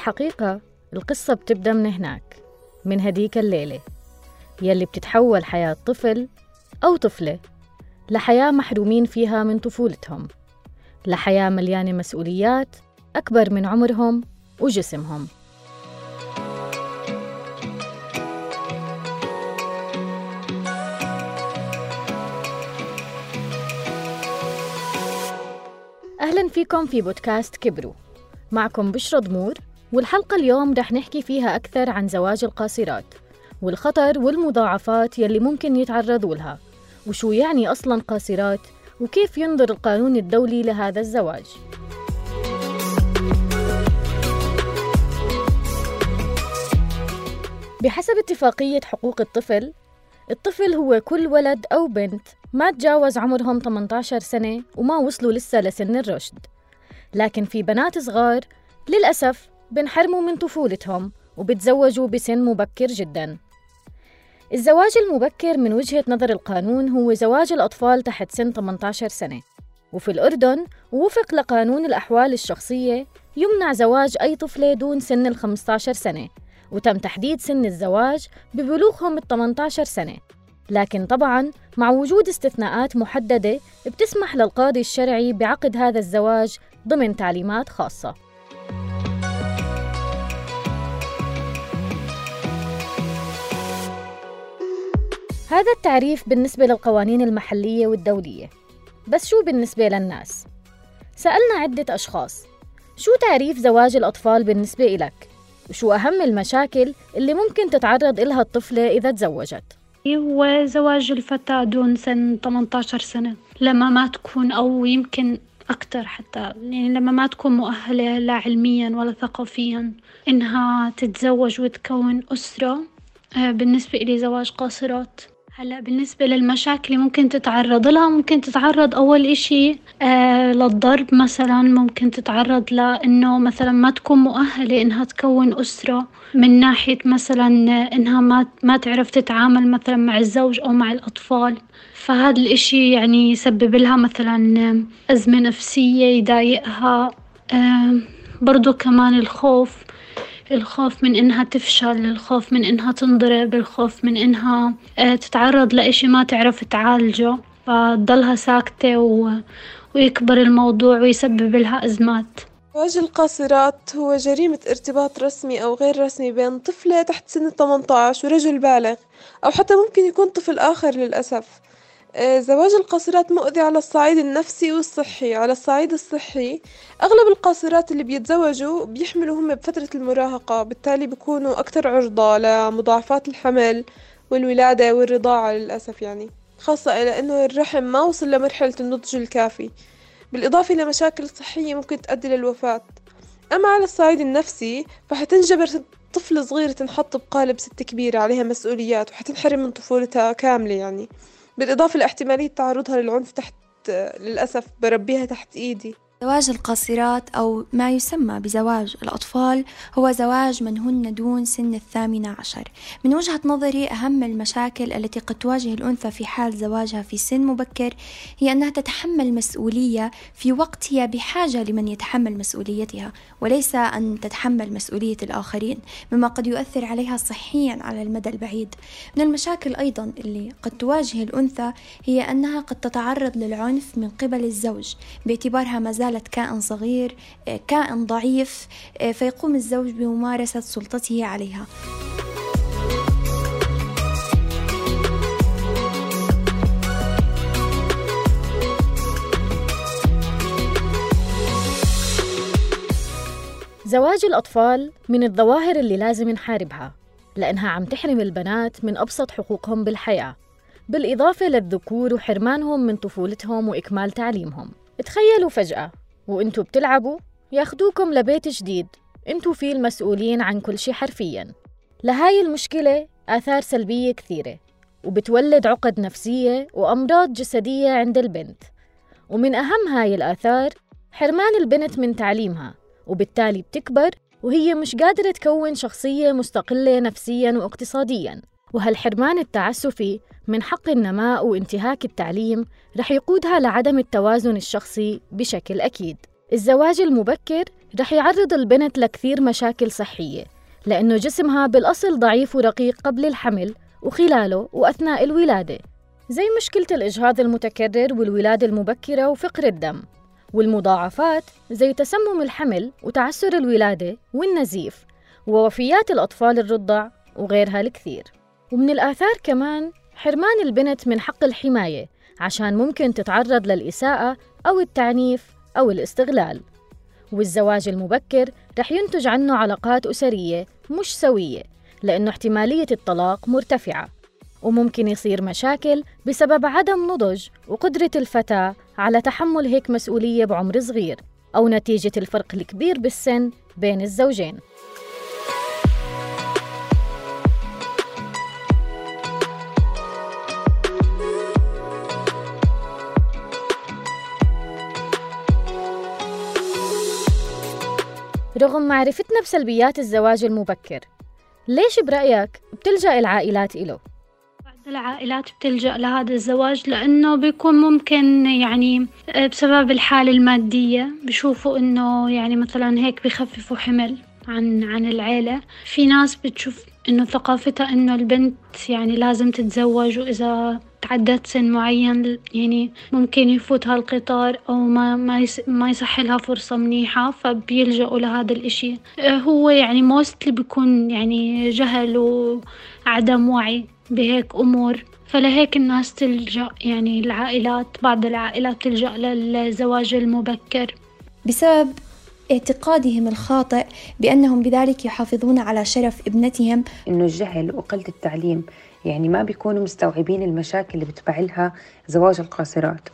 بالحقيقة القصة بتبدأ من هناك من هديك الليلة يلي بتتحول حياة طفل أو طفلة لحياة محرومين فيها من طفولتهم لحياة مليانة مسؤوليات أكبر من عمرهم وجسمهم. أهلا فيكم في بودكاست كبروا معكم بشرى ضمور والحلقة اليوم رح نحكي فيها أكثر عن زواج القاصرات والخطر والمضاعفات يلي ممكن يتعرضوا لها وشو يعني أصلا قاصرات وكيف ينظر القانون الدولي لهذا الزواج. بحسب اتفاقية حقوق الطفل الطفل هو كل ولد أو بنت ما تجاوز عمرهم 18 سنة وما وصلوا لسه لسن الرشد. لكن في بنات صغار للأسف بنحرموا من طفولتهم وبتزوجوا بسن مبكر جدا. الزواج المبكر من وجهة نظر القانون هو زواج الأطفال تحت سن 18 سنة. وفي الأردن ووفق لقانون الأحوال الشخصية يمنع زواج أي طفلة دون سن ال 15 سنة وتم تحديد سن الزواج ببلوغهم ال 18 سنة. لكن طبعا مع وجود استثناءات محددة بتسمح للقاضي الشرعي بعقد هذا الزواج ضمن تعليمات خاصة. هذا التعريف بالنسبة للقوانين المحلية والدولية بس شو بالنسبة للناس؟ سألنا عدة أشخاص شو تعريف زواج الأطفال بالنسبة إلك؟ وشو أهم المشاكل اللي ممكن تتعرض إلها الطفلة إذا تزوجت؟ هو زواج الفتاة دون سن 18 سنة لما ما تكون أو يمكن أكتر حتى يعني لما ما تكون مؤهلة لا علميا ولا ثقافيا إنها تتزوج وتكون أسرة آه، بالنسبة إلي زواج قاصرات هلا بالنسبة للمشاكل اللي ممكن تتعرض لها ممكن تتعرض أول إشي آه للضرب مثلا ممكن تتعرض لإنه مثلا ما تكون مؤهلة إنها تكون أسرة من ناحية مثلا إنها ما ما تعرف تتعامل مثلا مع الزوج أو مع الأطفال. فهذا الإشي يعني يسبب لها مثلا أزمة نفسية يضايقها آه برضو كمان الخوف. الخوف من إنها تفشل الخوف من إنها تنضرب الخوف من إنها آه، تتعرض لإشي ما تعرف تعالجه فتضلها ساكتة و... ويكبر الموضوع ويسبب لها أزمات. زواج القاصرات هو جريمة ارتباط رسمي أو غير رسمي بين طفلة تحت سن 18 ورجل بالغ أو حتى ممكن يكون طفل آخر للأسف. زواج القاصرات مؤذي على الصعيد النفسي والصحي. على الصعيد الصحي أغلب القاصرات اللي بيتزوجوا بيحملوا هم بفترة المراهقة بالتالي بيكونوا أكثر عرضة لمضاعفات الحمل والولادة والرضاعة للأسف يعني خاصة إلى أنه الرحم ما وصل لمرحلة النضج الكافي. بالإضافة إلى مشاكل صحية ممكن تؤدي للوفاة. أما على الصعيد النفسي فحتنجبر طفل صغير تنحط بقالب ست كبيرة عليها مسؤوليات وحتنحرم من طفولتها كاملة يعني. بالإضافة لاحتمالية تعرضها للعنف تحت للأسف بربيها تحت إيدي. زواج القاصرات أو ما يسمى بزواج الأطفال هو زواج من هن دون سن الثامنة عشر. من وجهة نظري أهم المشاكل التي قد تواجه الأنثى في حال زواجها في سن مبكر هي أنها تتحمل مسؤولية في وقت هي بحاجة لمن يتحمل مسؤوليتها وليس أن تتحمل مسؤولية الآخرين مما قد يؤثر عليها صحيا على المدى البعيد. من المشاكل أيضا اللي قد تواجه الأنثى هي أنها قد تتعرض للعنف من قبل الزوج باعتبارها ما زالت كائن صغير آه، كائن ضعيف آه، فيقوم الزوج بممارسة سلطته عليها. زواج الأطفال من الظواهر اللي لازم نحاربها لأنها عم تحرم البنات من أبسط حقوقهم بالحياة بالإضافة للذكور وحرمانهم من طفولتهم وإكمال تعليمهم. تخيلوا فجأة وانتوا بتلعبوا ياخدوكم لبيت جديد. أنتوا فيه المسؤولين عن كل شي حرفيا. لهاي المشكلة آثار سلبية كثيرة وبتولد عقد نفسية وأمراض جسدية عند البنت. ومن أهم هاي الآثار حرمان البنت من تعليمها وبالتالي بتكبر وهي مش قادرة تكون شخصية مستقلة نفسيا واقتصاديا. وهالحرمان التعسفي من حق النماء وانتهاك التعليم رح يقودها لعدم التوازن الشخصي بشكل أكيد. الزواج المبكر رح يعرض البنت لكثير مشاكل صحية لأنه جسمها بالأصل ضعيف ورقيق قبل الحمل وخلاله وأثناء الولادة زي مشكلة الإجهاض المتكرر والولادة المبكرة وفقر الدم والمضاعفات زي تسمم الحمل وتعسر الولادة والنزيف ووفيات الأطفال الرضع وغيرها الكثير. ومن الآثار كمان حرمان البنت من حق الحماية عشان ممكن تتعرض للإساءة أو التعنيف أو الاستغلال. والزواج المبكر رح ينتج عنه علاقات أسرية مش سوية لأنه احتمالية الطلاق مرتفعة. وممكن يصير مشاكل بسبب عدم نضج وقدرة الفتاة على تحمل هيك مسؤولية بعمر صغير أو نتيجة الفرق الكبير بالسن بين الزوجين. رغم معرفتنا بسلبيات الزواج المبكر ليش برأيك بتلجأ العائلات إله؟ العائلات بتلجأ لهذا الزواج لأنه بيكون ممكن يعني آه، بسبب الحالة المادية بشوفوا إنه يعني مثلا هيك بخففوا حمل عن عن العيلة في ناس بتشوف إنه ثقافتها إنه البنت يعني لازم تتزوج وإذا تعدت سن معين يعني ممكن يفوتها القطار أو ما ما ما يصح لها فرصة منيحة فبيلجأوا لهذا الإشي. آه، هو يعني موستلي بيكون يعني جهل وعدم وعي بهيك أمور. فلهيك الناس تلجأ يعني العائلات بعض العائلات تلجأ للزواج المبكر. بسبب اعتقادهم الخاطئ بأنهم بذلك يحافظون على شرف ابنتهم. إنه الجهل وقلة التعليم يعني ما بيكونوا مستوعبين المشاكل اللي بتفعلها زواج القاصرات.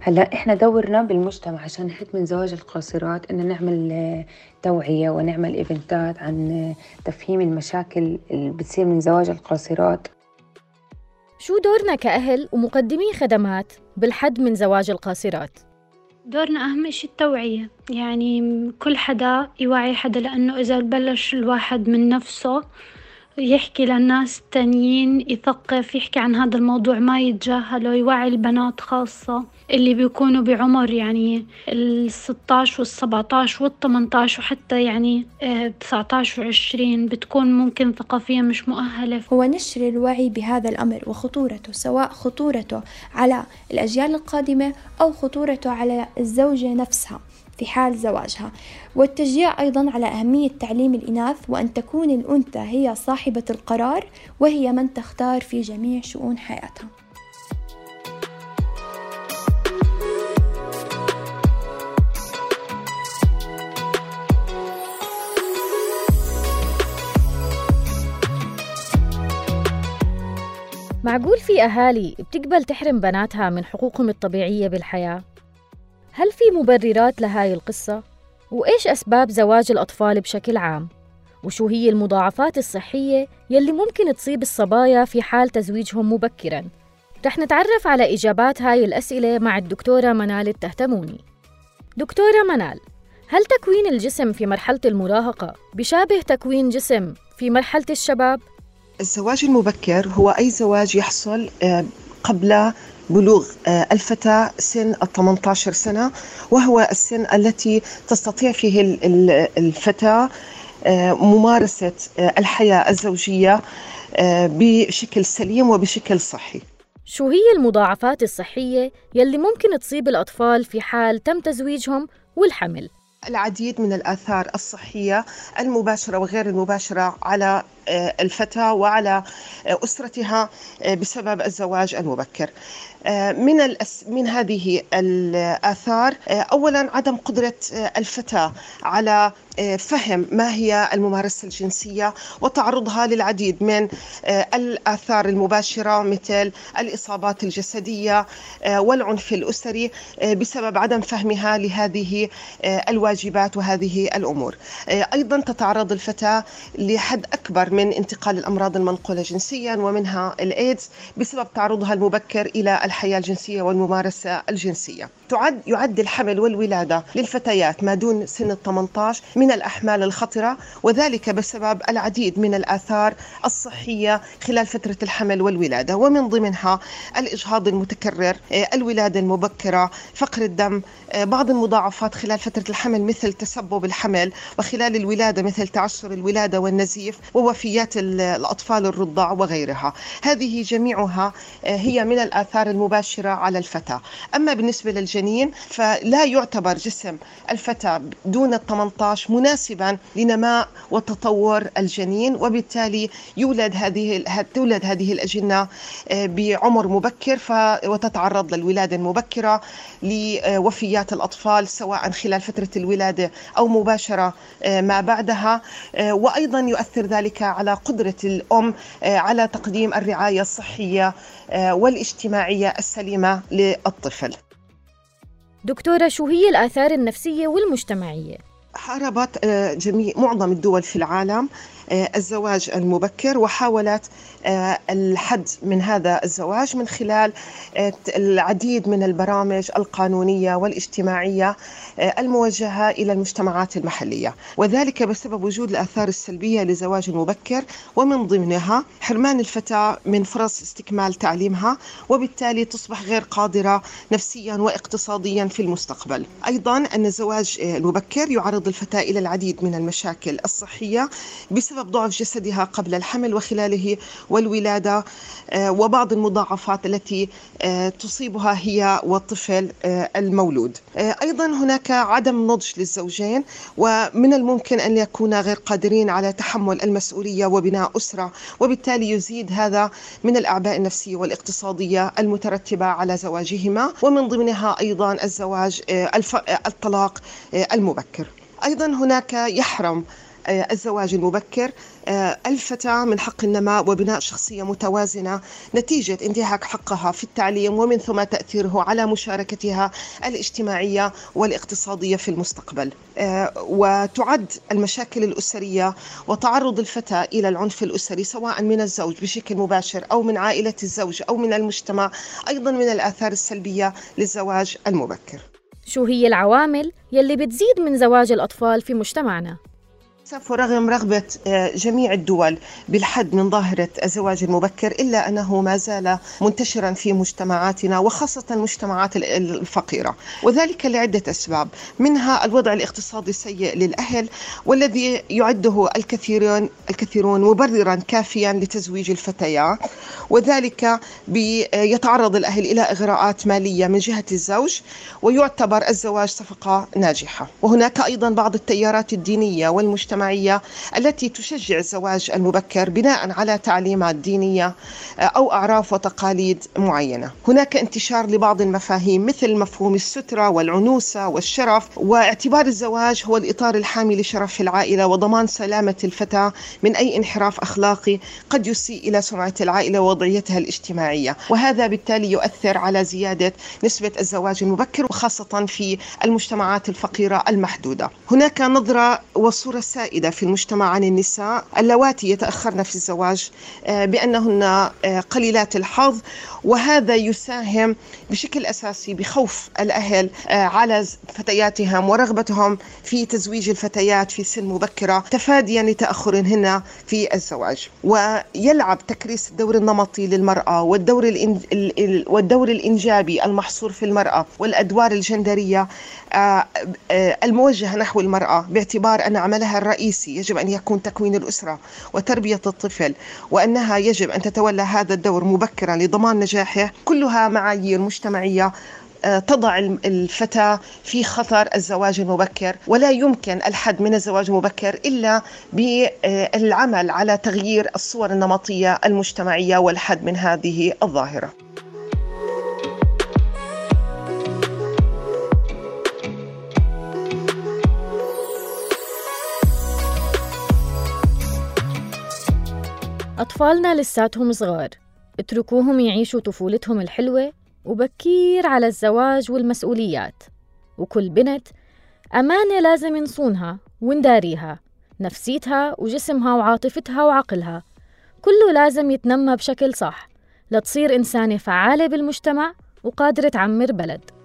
هلأ إحنا دورنا بالمجتمع عشان نحد من زواج القاصرات ان نعمل آه، توعية ونعمل إيفنتات عن آه، تفهيم المشاكل اللي بتصير من زواج القاصرات. شو دورنا كأهل ومقدمي خدمات بالحد من زواج القاصرات؟ دورنا أهم شي التوعية. يعني كل حدا يوعي حدا لأنه إذا بلش الواحد من نفسه يحكي للناس التانيين يثقف يحكي عن هذا الموضوع ما يتجاهله يوعي البنات خاصة اللي بيكونوا بعمر يعني ال 16 وال 17 وال 18 وحتى يعني 19 و 20 بتكون ممكن ثقافيا مش مؤهلة. هو نشر الوعي بهذا الأمر وخطورته سواء خطورته على الأجيال القادمة أو خطورته على الزوجة نفسها. في حال زواجها والتشجيع أيضا على أهمية تعليم الإناث وأن تكون الأنثى هي صاحبة القرار وهي من تختار في جميع شؤون حياتها معقول في أهالي بتقبل تحرم بناتها من حقوقهم الطبيعية بالحياة؟ هل في مبررات لهاي القصة؟ وإيش أسباب زواج الأطفال بشكل عام؟ وشو هي المضاعفات الصحية يلي ممكن تصيب الصبايا في حال تزويجهم مبكراً؟ رح نتعرف على إجابات هاي الأسئلة مع الدكتورة منال التهتموني دكتورة منال هل تكوين الجسم في مرحلة المراهقة بشابه تكوين جسم في مرحلة الشباب؟ الزواج المبكر هو أي زواج يحصل آه، قبل بلوغ آه، الفتاة سن ال 18 سنة وهو السن التي تستطيع فيه الفتاة آه، ممارسة الحياة الزوجية بشكل سليم وبشكل صحي شو هي المضاعفات الصحية يلي ممكن تصيب الأطفال في حال تم تزويجهم والحمل؟ العديد من الآثار الصحية المباشرة وغير المباشرة على آه، الفتاة وعلى آه، أسرتها آه، بسبب الزواج المبكر. من الأس... من هذه الآثار أولا عدم قدرة الفتاة على فهم ما هي الممارسة الجنسية وتعرضها للعديد من الآثار المباشرة مثل الإصابات الجسدية والعنف الأسري بسبب عدم فهمها لهذه الواجبات وهذه الأمور. أيضا تتعرض الفتاة لحد أكبر من انتقال الأمراض المنقولة جنسيا ومنها الإيدز بسبب تعرضها المبكر إلى الحياة الجنسية والممارسة الجنسية. تعد يعد الحمل والولادة للفتيات ما دون سن ال 18 من الأحمال الخطرة وذلك بسبب العديد من الآثار الصحية خلال فترة الحمل والولادة. ومن ضمنها الإجهاض المتكرر آه، الولادة المبكرة فقر الدم آه، بعض المضاعفات خلال فترة الحمل مثل تسبب الحمل وخلال الولادة مثل تعسر الولادة والنزيف ووفيات الأطفال الرضع وغيرها. هذه جميعها آه، هي من الآثار المباشرة على الفتاة أما بالنسبة للجنين فلا يعتبر جسم الفتاة دون ال 18 مناسبا لنماء وتطور الجنين وبالتالي يولد هذه تولد هذه الأجنة آه، بعمر مبكر وتتعرض للولادة المبكرة لوفيات الأطفال سواء خلال فترة الولادة أو مباشرة آه، ما بعدها وأيضا يؤثر ذلك على قدرة الأم على تقديم الرعاية الصحية والاجتماعية السليمة للطفل دكتورة شو هي الآثار النفسية والمجتمعية؟ حاربت جميع معظم الدول في العالم آه، الزواج المبكر وحاولت آه، الحد من هذا الزواج من خلال آه، العديد من البرامج القانونية والاجتماعية الموجهة إلى المجتمعات المحلية. وذلك بسبب وجود الآثار السلبية لزواج المبكر ومن ضمنها حرمان الفتاة من فرص استكمال تعليمها وبالتالي تصبح غير قادرة نفسيا واقتصاديا في المستقبل. أيضا أن الزواج المبكر يعرض الفتاة إلى العديد من المشاكل الصحية بسبب بسبب ضعف جسدها قبل الحمل وخلاله والولادة. آه، وبعض المضاعفات التي آه، تصيبها هي والطفل آه، المولود. أيضا هناك عدم نضج للزوجين ومن الممكن أن يكونا غير قادرين على تحمل المسؤولية وبناء أسرة وبالتالي يزيد هذا من الأعباء النفسية والاقتصادية المترتبة على زواجهما ومن ضمنها أيضا الزواج الطلاق المبكر. أيضا هناك يحرم الزواج المبكر. آه، الفتاة من حق النماء وبناء شخصية متوازنة. نتيجة انتهاك حقها في التعليم ومن ثم تأثيره على مشاركتها الاجتماعية والاقتصادية في المستقبل. آه، وتعد المشاكل الأسرية وتعرض الفتاة إلى العنف الأسري سواء من الزوج بشكل مباشر أو من عائلة الزوج أو من المجتمع أيضا من الآثار السلبية للزواج المبكر. شو هي العوامل يلي بتزيد من زواج الأطفال في مجتمعنا؟ للأسف ورغم رغبة آه، جميع الدول بالحد من ظاهرة الزواج المبكر إلا أنه ما زال منتشرا في مجتمعاتنا وخاصة المجتمعات الفقيرة. وذلك لعدة أسباب منها الوضع الاقتصادي السيء للأهل والذي يعده الكثيرون الكثيرون مبررا كافيا لتزويج الفتيات وذلك يتعرض الأهل إلى إغراءات مالية من جهة الزوج ويعتبر الزواج صفقة ناجحة. وهناك أيضا بعض التيارات الدينية والمجتمع المجتمعية التي تشجع الزواج المبكر بناء على تعليمات دينية آه، أو أعراف وتقاليد معينة. هناك انتشار لبعض المفاهيم مثل مفهوم السترة والعنوسة والشرف واعتبار الزواج هو الإطار الحامي لشرف العائلة وضمان سلامة الفتاة من أي انحراف أخلاقي قد يسيء إلى سمعة العائلة ووضعيتها الاجتماعية. وهذا بالتالي يؤثر على زيادة نسبة الزواج المبكر وخاصة في المجتمعات الفقيرة المحدودة. هناك نظرة وصورة سائدة في المجتمع عن النساء اللواتي يتأخرن في الزواج آه، بأنهن آه، قليلات الحظ. وهذا يساهم بشكل أساسي بخوف الأهل آه، على فتياتهم ورغبتهم في تزويج الفتيات في سن مبكرة تفاديا لتأخرهن في الزواج. ويلعب تكريس الدور النمطي للمرأة والدور والدور الإنجابي المحصور في المرأة والأدوار الجندرية الموجهة نحو المرأة باعتبار أن عملها الرئيسي يجب أن يكون تكوين الأسرة وتربية الطفل وأنها يجب أن تتولى هذا الدور مبكرا لضمان نجاحه كلها معايير مجتمعية آه، تضع الفتاة في خطر الزواج المبكر. ولا يمكن الحد من الزواج المبكر إلا بالعمل على تغيير الصور النمطية المجتمعية والحد من هذه الظاهرة. أطفالنا لساتهم صغار. اتركوهم يعيشوا طفولتهم الحلوة وبكير على الزواج والمسؤوليات. وكل بنت أمانة لازم نصونها ونداريها نفسيتها وجسمها وعاطفتها وعقلها. كله لازم يتنمى بشكل صح لتصير إنسانة فعالة بالمجتمع وقادرة تعمر بلد.